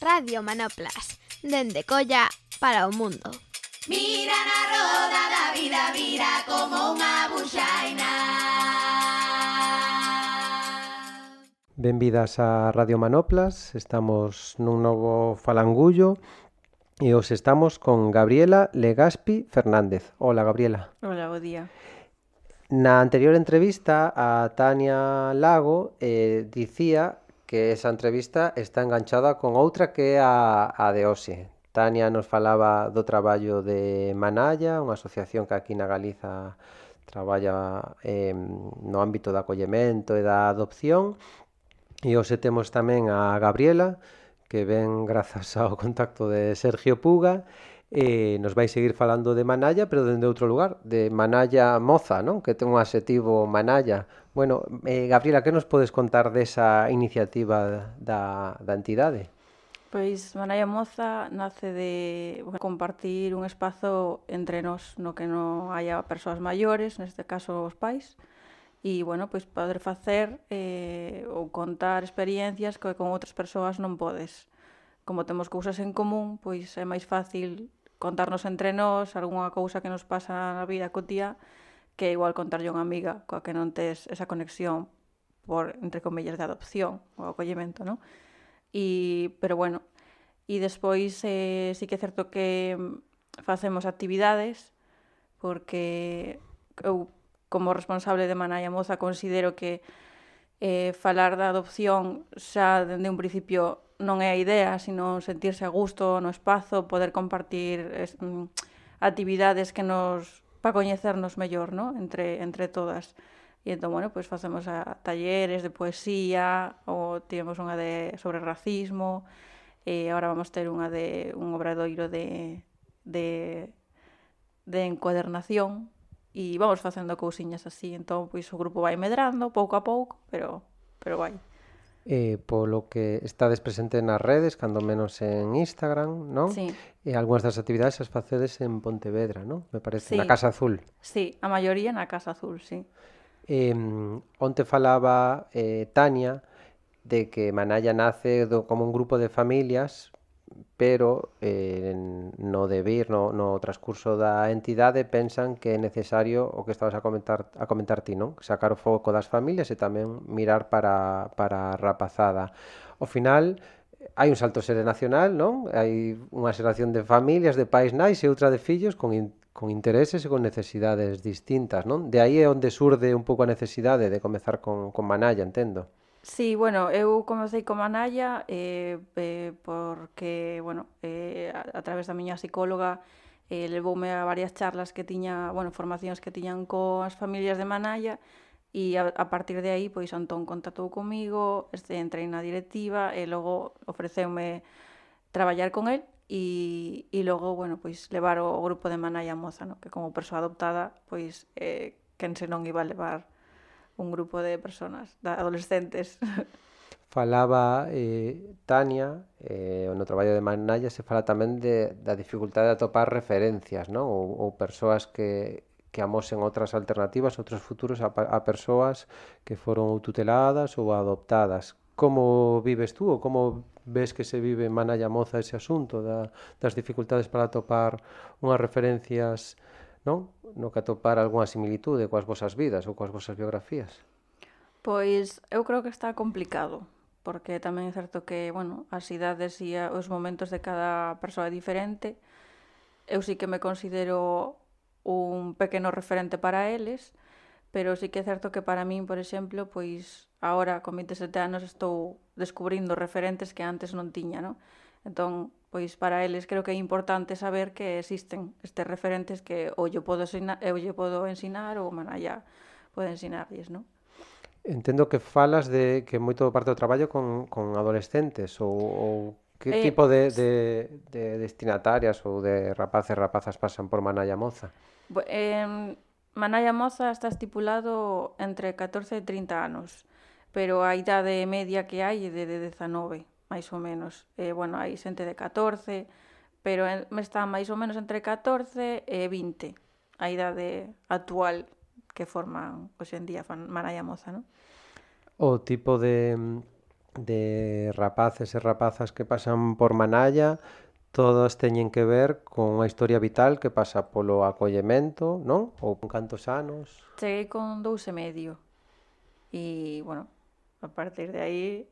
Radio Manoplas, dende Colla para o mundo. Mira na roda da vida, vira como unha buxaina. Benvidas a Radio Manoplas, estamos nun novo falangullo e os estamos con Gabriela Legaspi Fernández. Hola, Gabriela. Hola, bo día. Na anterior entrevista a Tania Lago eh, dicía que esa entrevista está enganchada con outra que é a, a de Ose. Tania nos falaba do traballo de Manalla, unha asociación que aquí na Galiza traballa eh, no ámbito do acollemento e da adopción. E hoxe temos tamén a Gabriela, que ven grazas ao contacto de Sergio Puga, e nos vai seguir falando de Manalla, pero dende outro lugar, de Manalla Moza, non? Que ten un adxetivo Manalla. Bueno, eh, Gabriela, que nos podes contar desa iniciativa da, da entidade? Pois Manalla Moza nace de bueno, compartir un espazo entre nós no que non haya persoas maiores, neste caso os pais, e, bueno, pois poder facer eh, ou contar experiencias que con outras persoas non podes como temos cousas en común, pois é máis fácil contarnos entre nós algunha cousa que nos pasa na vida cotía que igual contarlle a unha amiga coa que non tes esa conexión por, entre comillas, de adopción ou acollemento, non? E, pero bueno, e despois eh, sí que é certo que facemos actividades porque eu como responsable de Manaya Moza considero que eh, falar da adopción xa dende un principio non é a idea, sino sentirse a gusto no espazo, poder compartir es, mm, actividades que nos para coñecernos mellor, ¿no? entre, entre todas. E entón, bueno, pois pues facemos a, talleres de poesía, ou tivemos unha de sobre racismo, e agora vamos ter unha de un obradoiro de, de, de encuadernación, e vamos facendo cousiñas así. Entón, pois o grupo vai medrando pouco a pouco, pero, pero vai eh, polo que estades presente nas redes, cando menos en Instagram, non? Sí. E algunhas das actividades as facedes en Pontevedra, non? Me parece, sí. na Casa Azul. Sí, a maioría na Casa Azul, sí. Eh, onte falaba eh, Tania de que Manaya nace do, como un grupo de familias pero eh, no debir, no, no transcurso da entidade pensan que é necesario o que estabas a comentar a comentar ti, non? Sacar o foco das familias e tamén mirar para, para a rapazada. Ao final, hai un salto xeracional, non? Hai unha xeración de familias, de pais nais e outra de fillos con, in, con intereses e con necesidades distintas, non? De aí é onde surde un pouco a necesidade de comezar con, con Manalla, entendo. Sí, bueno, eu comecei como anaya eh, eh, porque, bueno, eh, a, a través da miña psicóloga eh, levoume a varias charlas que tiña, bueno, formacións que tiñan coas familias de Manalla e a, a partir de aí, pois, Antón contactou comigo, este, entrei na directiva e logo ofreceume traballar con el e, e logo, bueno, pois, levar o, o grupo de Manalla Moza, no? que como persoa adoptada, pois, eh, quen se non iba a levar un grupo de personas, de adolescentes. Falaba eh, Tania, eh, no traballo de Manalla se fala tamén de, da dificultade de atopar referencias, non? Ou, ou persoas que, que amosen outras alternativas, outros futuros a, a persoas que foron tuteladas ou adoptadas. Como vives tú ou como ves que se vive en Manalla Moza ese asunto da, das dificultades para atopar unhas referencias non? No que atopar algunha similitude coas vosas vidas ou coas vosas biografías. Pois eu creo que está complicado, porque tamén é certo que, bueno, as idades e os momentos de cada persoa é diferente. Eu sí que me considero un pequeno referente para eles, pero sí que é certo que para min, por exemplo, pois agora con 27 anos estou descubrindo referentes que antes non tiña, non? Entón, pois para eles creo que é importante saber que existen estes referentes que ou lle podo ensinar, eu lle podo ensinar ou manalla pode ensinarlles, non? Entendo que falas de que moito parte do traballo con, con adolescentes ou, ou que eh, tipo de, de, de destinatarias ou de rapaces rapazas pasan por Manalla Moza? Eh, Manalla Moza está estipulado entre 14 e 30 anos, pero a idade media que hai é de, de 19 máis ou menos. Eh, bueno, hai xente de 14, pero en, está máis ou menos entre 14 e 20, a idade actual que forman hoxendía Maraya Moza, non? O tipo de, de rapaces e rapazas que pasan por Manalla todos teñen que ver con a historia vital que pasa polo acollemento, non? Ou con cantos anos? Cheguei con dous e medio. E, bueno, a partir de aí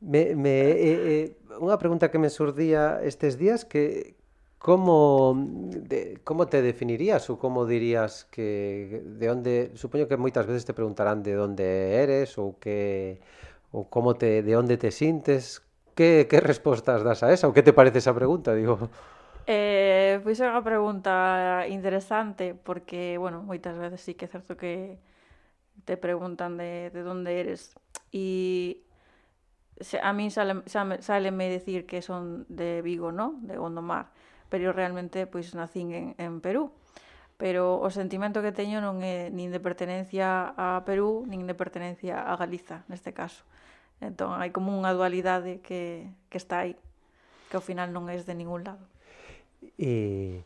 me, me, eh, eh, unha pregunta que me surdía estes días que como de, como te definirías ou como dirías que de onde supoño que moitas veces te preguntarán de onde eres ou que ou como te de onde te sintes. Que, que respostas das a esa? Ou que te parece esa pregunta digo? Eh, pois é unha pregunta interesante porque, bueno, moitas veces sí que é certo que te preguntan de, de onde eres e a mí sale, sale me decir que son de Vigo, ¿no? De Gondomar, pero eu realmente pois nacín en, en Perú. Pero o sentimento que teño non é nin de pertenencia a Perú, nin de pertenencia a Galiza, neste caso. Entón, hai como unha dualidade que, que está aí, que ao final non é de ningún lado. E,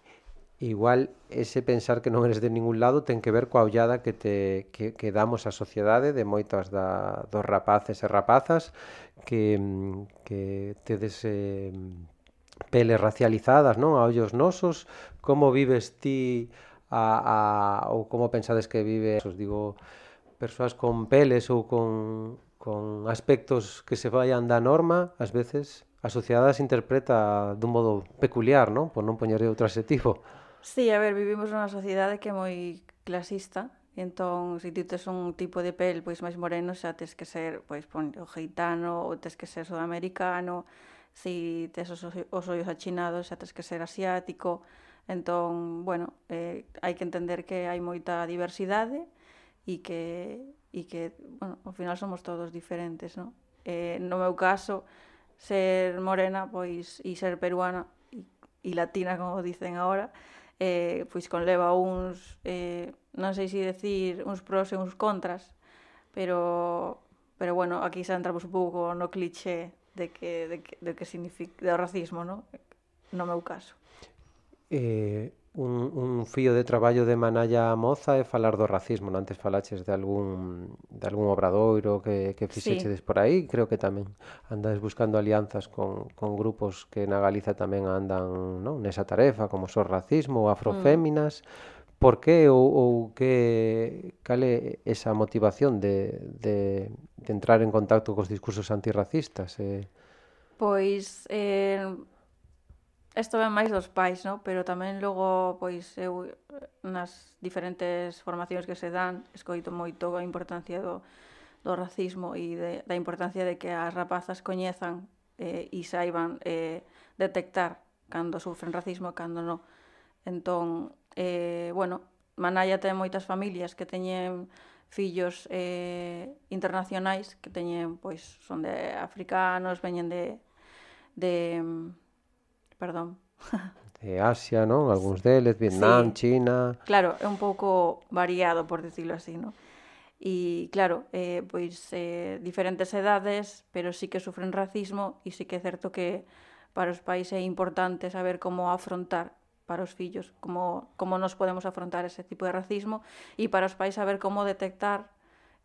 Igual ese pensar que non eres de ningún lado ten que ver coa ollada que, te, que, que damos á sociedade de moitas da, dos rapaces e rapazas que, que tedes eh, peles racializadas non a ollos nosos como vives ti a, a, ou como pensades que vive os digo persoas con peles ou con, con aspectos que se vayan da norma ás veces a sociedade se interpreta dun modo peculiar, non? Por non poñer outro adxetivo. Sí, a ver, vivimos nunha sociedade que é moi clasista, e entón, se ti tes un tipo de pel pois máis moreno, xa tes que ser pois pon, o geitano, ou tes que ser sudamericano, se tes os, os ollos achinados, xa tes que ser asiático, entón, bueno, eh, hai que entender que hai moita diversidade e que, e que bueno, ao final somos todos diferentes, non? Eh, no meu caso, ser morena pois e ser peruana e, e latina, como dicen agora, eh, pois conleva uns, eh, non sei se decir, uns pros e uns contras, pero, pero bueno, aquí xa entramos un pouco no cliché de que, de que, de que significa, do racismo, non? No meu caso. Eh, un, un fío de traballo de Manalla Moza é falar do racismo, non antes falaches de algún de algún obradoiro que que fixechedes sí. por aí, creo que tamén andades buscando alianzas con con grupos que na Galiza tamén andan, non, nesa tarefa como so racismo ou afroféminas. Mm. Por que ou, ou que cal é esa motivación de, de, de entrar en contacto cos discursos antirracistas? Eh? Pois eh, Isto ven máis dos pais, no? pero tamén logo pois eu nas diferentes formacións que se dan escoito moito a importancia do, do racismo e de, da importancia de que as rapazas coñezan eh, e saiban eh, detectar cando sufren racismo e cando non. Entón, eh, bueno, Manaya ten moitas familias que teñen fillos eh, internacionais que teñen, pois, son de africanos, veñen de, de mm, perdón. De Asia, non? Algúns deles, Vietnam, sí. China... Claro, é un pouco variado, por decirlo así, non? E claro, eh, pois eh, diferentes edades, pero sí que sufren racismo e sí que é certo que para os pais é importante saber como afrontar para os fillos, como, como nos podemos afrontar ese tipo de racismo e para os pais saber como detectar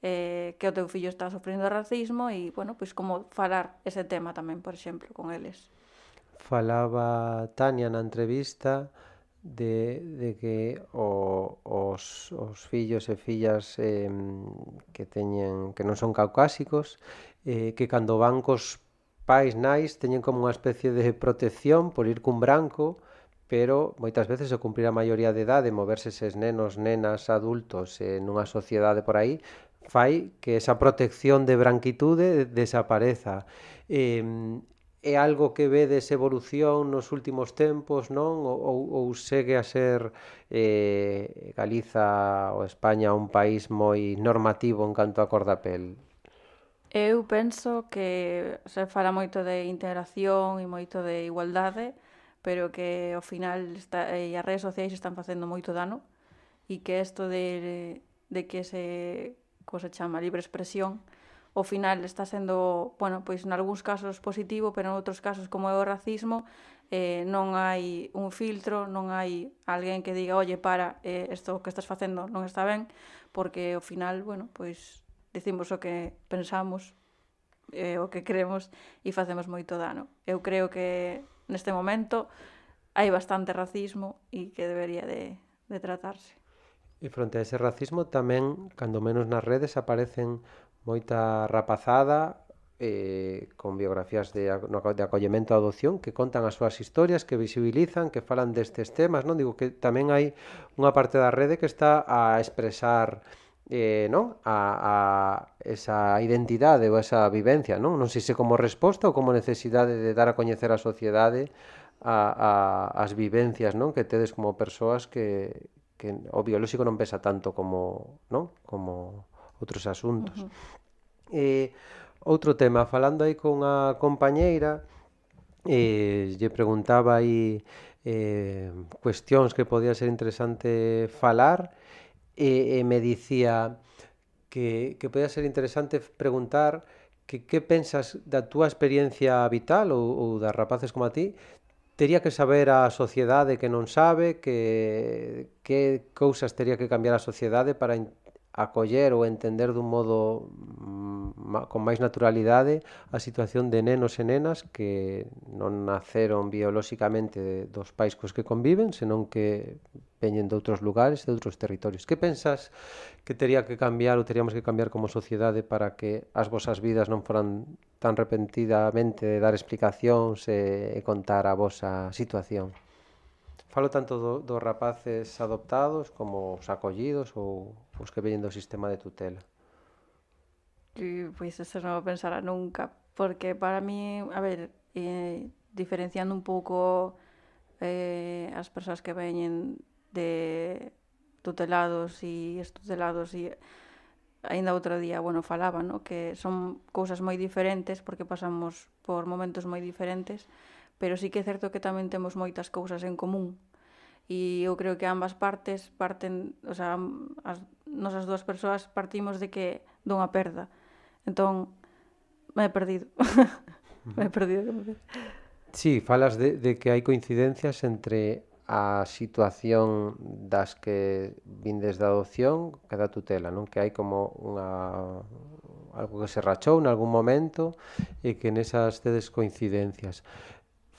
eh, que o teu fillo está sofrendo racismo e, bueno, pois como falar ese tema tamén, por exemplo, con eles falaba Tania na entrevista de, de que o, os, os fillos e fillas eh, que teñen que non son caucásicos eh, que cando van cos pais nais teñen como unha especie de protección por ir cun branco pero moitas veces o cumprir a maioría de idade moverse ses nenos, nenas, adultos eh, nunha sociedade por aí fai que esa protección de branquitude desapareza. Eh, é algo que vedes evolución nos últimos tempos, non? Ou, ou segue a ser eh, Galiza ou España un país moi normativo en canto a cordapel? Eu penso que se fala moito de integración e moito de igualdade, pero que ao final está, e as redes sociais están facendo moito dano e que isto de, de que se, como se chama, libre expresión, o final está sendo, bueno, pois en algúns casos positivo, pero en outros casos como é o racismo, eh, non hai un filtro, non hai alguén que diga, oye, para, eh, isto que estás facendo non está ben, porque ao final, bueno, pois decimos o que pensamos, eh, o que creemos e facemos moito dano. Eu creo que neste momento hai bastante racismo e que debería de, de tratarse. E fronte a ese racismo tamén, cando menos nas redes, aparecen moita rapazada eh, con biografías de, de acollemento a adopción que contan as súas historias, que visibilizan, que falan destes temas, non? Digo que tamén hai unha parte da rede que está a expresar eh, non? A, a esa identidade ou esa vivencia, non? Non sei se como resposta ou como necesidade de dar a coñecer a sociedade a, a, as vivencias non que tedes como persoas que, que o biolóxico non pesa tanto como non como outros asuntos. Uh -huh eh, outro tema, falando aí con a compañeira, eh, lle preguntaba aí eh, cuestións que podía ser interesante falar, e, e me dicía que, que podía ser interesante preguntar que que pensas da túa experiencia vital ou, ou das rapaces como a ti. Tería que saber a sociedade que non sabe que que cousas tería que cambiar a sociedade para acoller ou entender dun modo con máis naturalidade a situación de nenos e nenas que non naceron biolóxicamente dos pais cos que conviven, senón que veñen de outros lugares, de outros territorios. Que pensas que tería que cambiar ou teríamos que cambiar como sociedade para que as vosas vidas non foran tan repentidamente de dar explicacións e, e contar a vosa situación? Falo tanto do, dos rapaces adoptados como os acollidos ou os que veñen do sistema de tutela. E, pois pues, eso non o pensara nunca, porque para mí, a ver, eh, diferenciando un pouco eh, as persoas que veñen de tutelados e estutelados e aínda outro día, bueno, falaba, no? que son cousas moi diferentes porque pasamos por momentos moi diferentes, pero sí que é certo que tamén temos moitas cousas en común. E eu creo que ambas partes parten, o sea, as nosas dúas persoas partimos de que dunha perda. Entón, me he perdido. me he perdido. Sí, falas de, de que hai coincidencias entre a situación das que vindes da adopción que da tutela, non? Que hai como unha algo que se rachou en algún momento e que nesas tedes coincidencias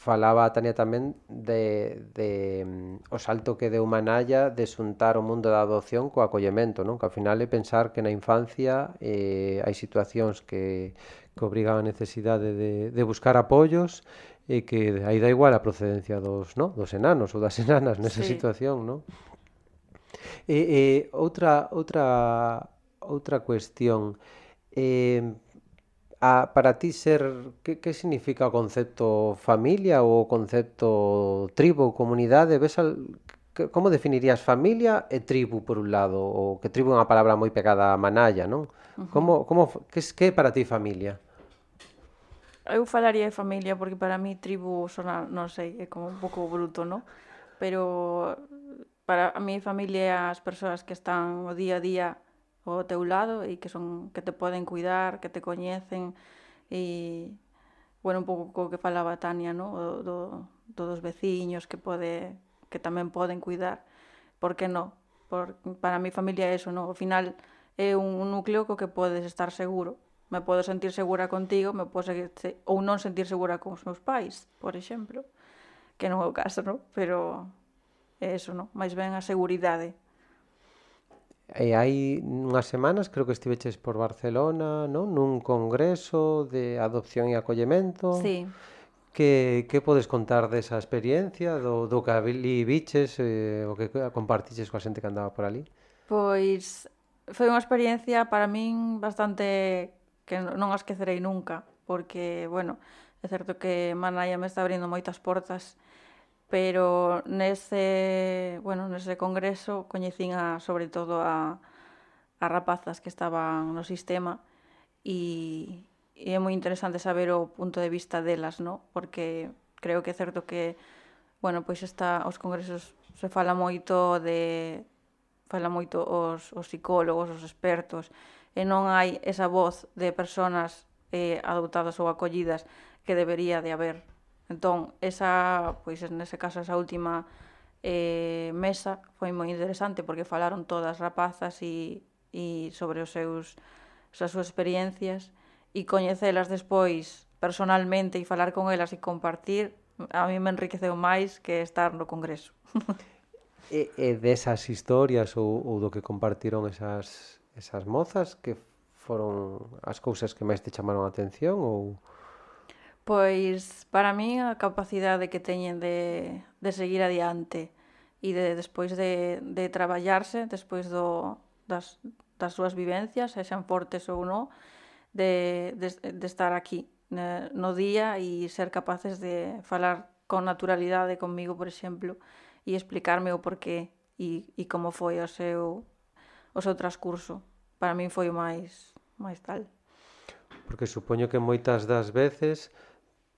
falaba a Tania tamén de, de mm, o salto que deu Manalla de xuntar o mundo da adopción co acollemento, non? Que ao final é pensar que na infancia eh, hai situacións que, que obrigan a necesidade de, de buscar apoios e que aí da igual a procedencia dos, no? dos enanos ou das enanas nesa sí. situación, non? E, e outra outra outra cuestión eh a, para ti ser, que, que significa o concepto familia ou o concepto tribo, comunidade? Ves al, que, como definirías familia e tribu por un lado? O que tribu é unha palabra moi pegada a manalla, non? Uh -huh. Como, como, que, que é para ti familia? Eu falaría de familia porque para mí tribu sona, non sei, é como un pouco bruto, non? Pero para a mi familia as persoas que están o día a día ao teu lado e que son que te poden cuidar, que te coñecen e bueno, un pouco co que falaba Tania, no? O, do, do dos veciños que pode que tamén poden cuidar. Por que non? Por, para mi familia é eso, no? Ao final é un, un núcleo co que podes estar seguro. Me podo sentir segura contigo, me podo seguir, ou non sentir segura con os meus pais, por exemplo. Que non é o caso, no? Pero é eso, no? Mais ben a seguridade E hai unhas semanas, creo que estiveches por Barcelona, non? Nun congreso de adopción e acollemento. Sí. Que, que podes contar desa experiencia, do, do que ali biches eh, o que compartiches coa xente que andaba por ali? Pois foi unha experiencia para min bastante que non a esquecerei nunca, porque, bueno, é certo que Manaya me está abrindo moitas portas, pero nese, bueno, nese congreso coñecín a, sobre todo a, a rapazas que estaban no sistema e, e é moi interesante saber o punto de vista delas, no? porque creo que é certo que bueno, pois está os congresos se fala moito de fala moito os, os psicólogos, os expertos, e non hai esa voz de personas eh, adoptadas ou acollidas que debería de haber Entón, esa, pois nese caso esa última eh, mesa foi moi interesante porque falaron todas rapazas e, e sobre os seus as súas experiencias e coñecelas despois personalmente e falar con elas e compartir a mí me enriqueceu máis que estar no congreso. e, e desas historias ou, ou do que compartiron esas, esas mozas que foron as cousas que máis te chamaron a atención ou Pois para mí a capacidade que teñen de, de seguir adiante e de despois de, de traballarse, despois do, das, das súas vivencias, sexan sean fortes ou non, de, de, de estar aquí no día e ser capaces de falar con naturalidade comigo, por exemplo, e explicarme o porqué e, e como foi o seu, o seu transcurso. Para min foi o máis, máis tal. Porque supoño que moitas das veces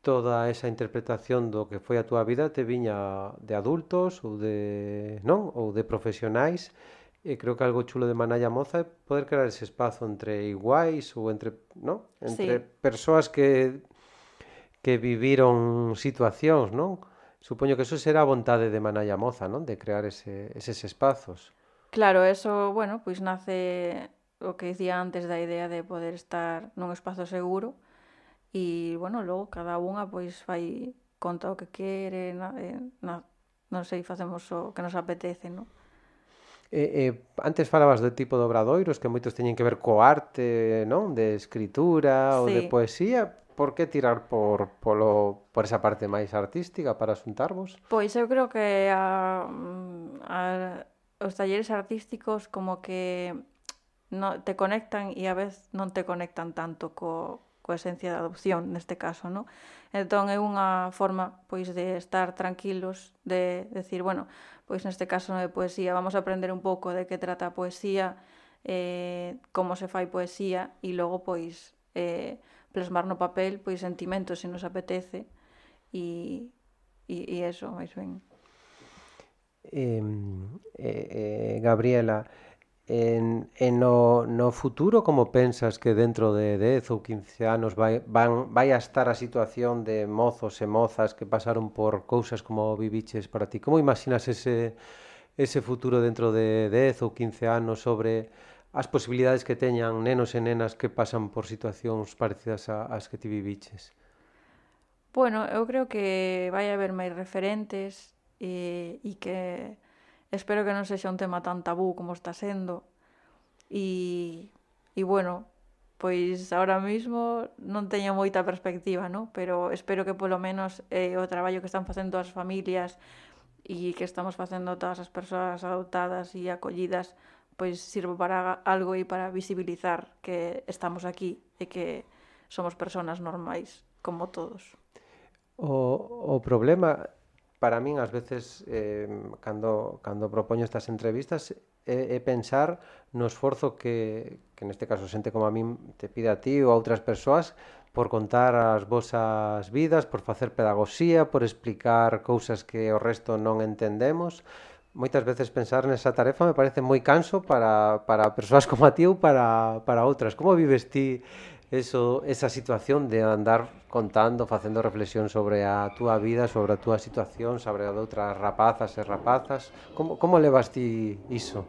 toda esa interpretación do que foi a túa vida te viña de adultos ou de, non, ou de profesionais e creo que algo chulo de Manalla Moza é poder crear ese espazo entre iguais ou entre, non? Entre sí. persoas que que viviron situacións, non? Supoño que eso será a vontade de Manalla Moza, non? De crear ese, eses espazos. Claro, eso, bueno, pois nace o que dicía antes da idea de poder estar nun espazo seguro, uh e, bueno, logo cada unha pois fai conta o que quere, na, eh, na, non sei, facemos o que nos apetece, non? Eh, eh, antes falabas do tipo de obradoiros que moitos teñen que ver co arte, non? De escritura sí. ou de poesía, por que tirar por, polo, por esa parte máis artística para asuntarvos? Pois eu creo que a, a, os talleres artísticos como que no, te conectan e a vez non te conectan tanto co, coa esencia da adopción neste caso, no? Entón é unha forma pois de estar tranquilos, de decir, bueno, pois neste caso non é poesía, vamos a aprender un pouco de que trata a poesía, eh, como se fai poesía e logo pois eh, plasmar no papel pois sentimentos se nos apetece e e, e eso, máis ben. Eh, eh, Gabriela, En, en no, no futuro, como pensas que dentro de 10 ou 15 anos vai, van, vai a estar a situación de mozos e mozas que pasaron por cousas como viviches para ti? Como imaginas ese, ese futuro dentro de 10 ou 15 anos sobre as posibilidades que teñan nenos e nenas que pasan por situacións parecidas ás que ti viviches? Bueno, eu creo que vai haber máis referentes e, e que Espero que non sexa un tema tan tabú como está sendo. E, e bueno, pois ahora mismo non teño moita perspectiva, no? pero espero que polo menos eh, o traballo que están facendo as familias e que estamos facendo todas as persoas adoptadas e acollidas pois sirvo para algo e para visibilizar que estamos aquí e que somos persoas normais como todos. O, o problema para min ás veces eh, cando, cando propoño estas entrevistas é, é pensar no esforzo que, que neste caso xente como a min te pide a ti ou a outras persoas por contar as vosas vidas, por facer pedagogía, por explicar cousas que o resto non entendemos. Moitas veces pensar nesa tarefa me parece moi canso para, para persoas como a ti ou para, para outras. Como vives ti eso, esa situación de andar contando, facendo reflexión sobre a túa vida, sobre a túa situación, sobre a de outras rapazas e rapazas. Como, como levas ti iso?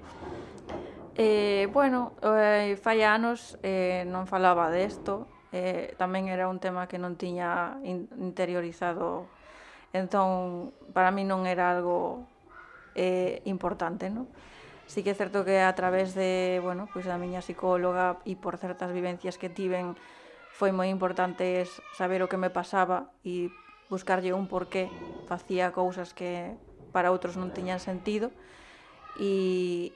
Eh, bueno, eh, fai anos eh, non falaba desto, eh, tamén era un tema que non tiña in interiorizado, entón para mí non era algo eh, importante, non? sí que é certo que a través de, bueno, pois da miña psicóloga e por certas vivencias que tiven foi moi importante saber o que me pasaba e buscarlle un porqué. Facía cousas que para outros non tiñan sentido e,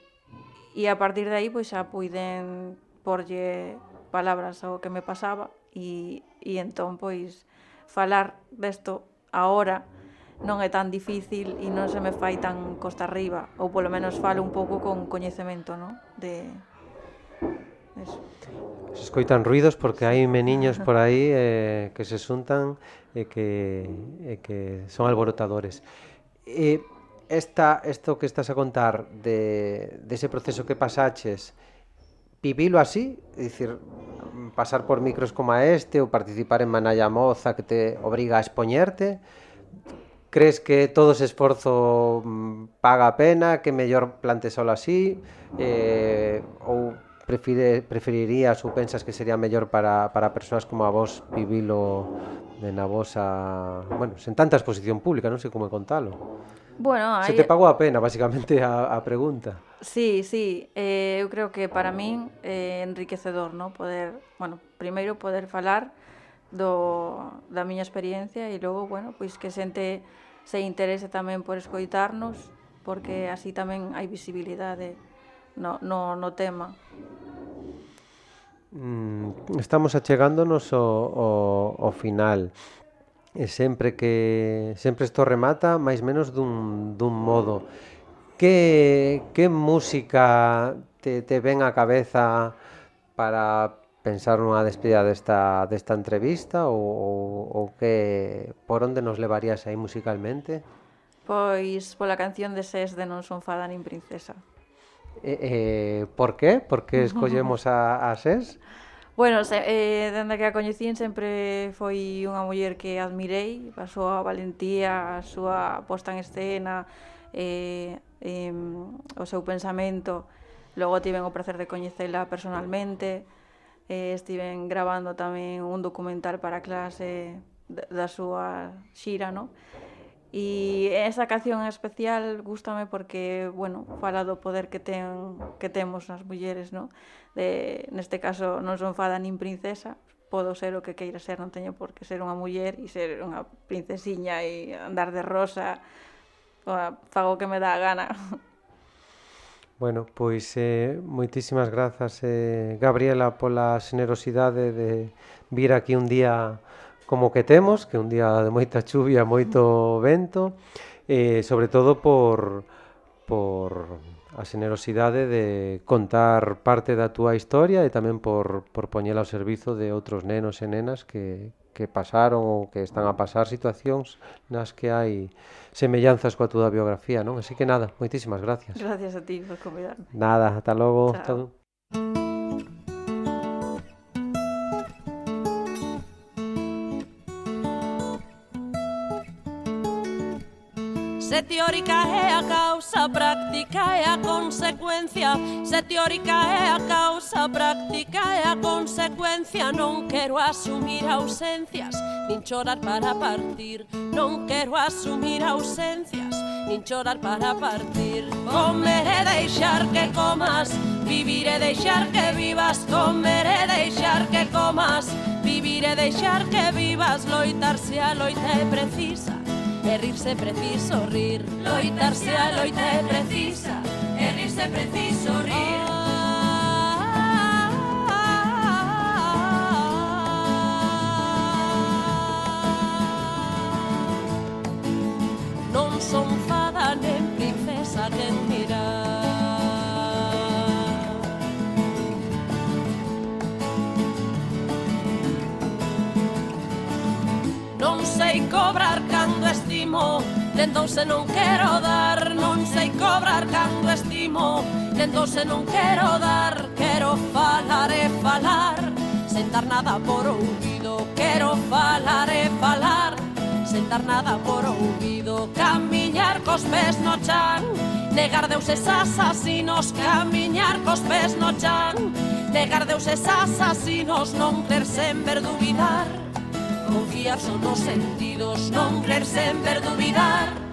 e a partir de aí pois xa puiden porlle palabras ao que me pasaba e, e entón pois falar desto agora non é tan difícil e non se me fai tan costa arriba, ou polo menos falo un pouco con coñecemento, non? De Eso. Se escoitan ruidos porque hai meniños por aí eh, que se xuntan e que, e que son alborotadores. E esta, esto que estás a contar de, de ese proceso que pasaches, vivilo así, é dicir, pasar por micros como a este ou participar en Manalla Moza que te obriga a expoñerte, Crees que todo ese esforzo mm, paga a pena, que mellor plante solo así? Eh, ou prefire, preferirías ou pensas que sería mellor para, para persoas como a vos vivilo de na vosa... Bueno, sen tanta exposición pública, non sei como contalo. Bueno, Se Se te pagou a pena, basicamente, a, a pregunta. Sí, sí, eh, eu creo que para min é eh, enriquecedor, ¿no? Poder, bueno, primeiro poder falar do, da miña experiencia e logo, bueno, pois que xente se interese tamén por escoitarnos, porque así tamén hai visibilidade no, no, no tema. Mm, estamos achegándonos ao, ao, ao final. E sempre que sempre isto remata máis menos dun, dun modo. Que, que música te, te ven á cabeza para pensar nunha despedida desta, desta entrevista ou, ou, ou que por onde nos levarías aí musicalmente? Pois pola canción de SES de Non son fada nin princesa. Eh, eh, por qué? Por que escollemos a, a SES? Bueno, se, eh, dende que a coñecín sempre foi unha muller que admirei, a súa valentía, a súa posta en escena, eh, eh, o seu pensamento. Logo tiven o placer de coñecela personalmente, eh, estiven grabando tamén un documental para clase da súa xira, no? E esa canción especial gustame porque, bueno, fala do poder que ten que temos nas mulleres, no? De, neste caso non son fada nin princesa, podo ser o que queira ser, non teño por que ser unha muller e ser unha princesiña e andar de rosa, fago o que me dá a gana. Bueno, pois eh, moitísimas grazas eh, Gabriela pola xenerosidade de vir aquí un día como que temos, que un día de moita chuvia, moito vento, eh, sobre todo por por a xenerosidade de contar parte da túa historia e tamén por, por poñela ao servizo de outros nenos e nenas que, que pasaron ou que están a pasar situacións nas que hai semellanzas coa túa biografía, non? Así que nada, moitísimas gracias. Gracias a ti por convidarme. Nada, ata logo. Chao. Chao. Se teórica é a causa, práctica é a consecuencia. Se teórica é a causa, práctica é a consecuencia. Non quero asumir ausencias, nin chorar para partir. Non quero asumir ausencias, nin chorar para partir. Comer e deixar que comas, vivir e deixar que vivas. Comer e deixar que comas, vivir e deixar que vivas. Loitar se a loita é precisa E rirse preciso rir. Loitarse a loita é precisa E rirse preciso rir. Non son fada nem princesa nem mirar. Entón se non quero dar, non sei cobrar canto estimo Entón se non quero dar, quero falar e falar. Sentar nada por ouvido, quero falar e falar. Sentar nada por ouvido, camiñar cos pés no chan. Negar deuses asasinos, camiñar cos pés no chan. Negar deuses asasinos, non crer sen ver duvidar Confiar son os sentidos, non crer sen ver dubidar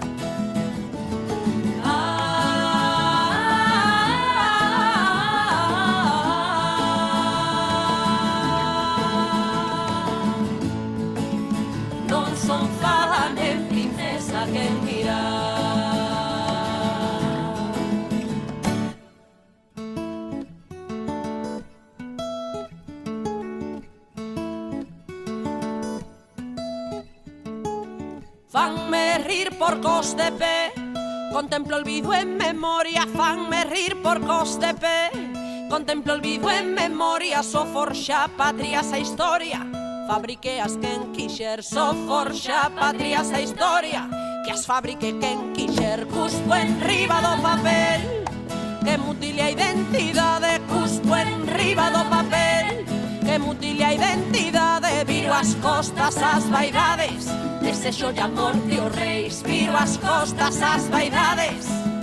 Contemplo olvido en memoria, fanme rir por cos de pé Contemplo olvido en memoria, so forxa patria sa historia. Fabrique as quen quixer, so forxa patria sa historia. Que as fabrique quen quixer, cuspo en riba do papel. Que mutile a identidade, cuspo en riba do papel se mutile a identidade Viro as costas as vaidades. Desexo de amor de os reis Viro as costas as vaidades.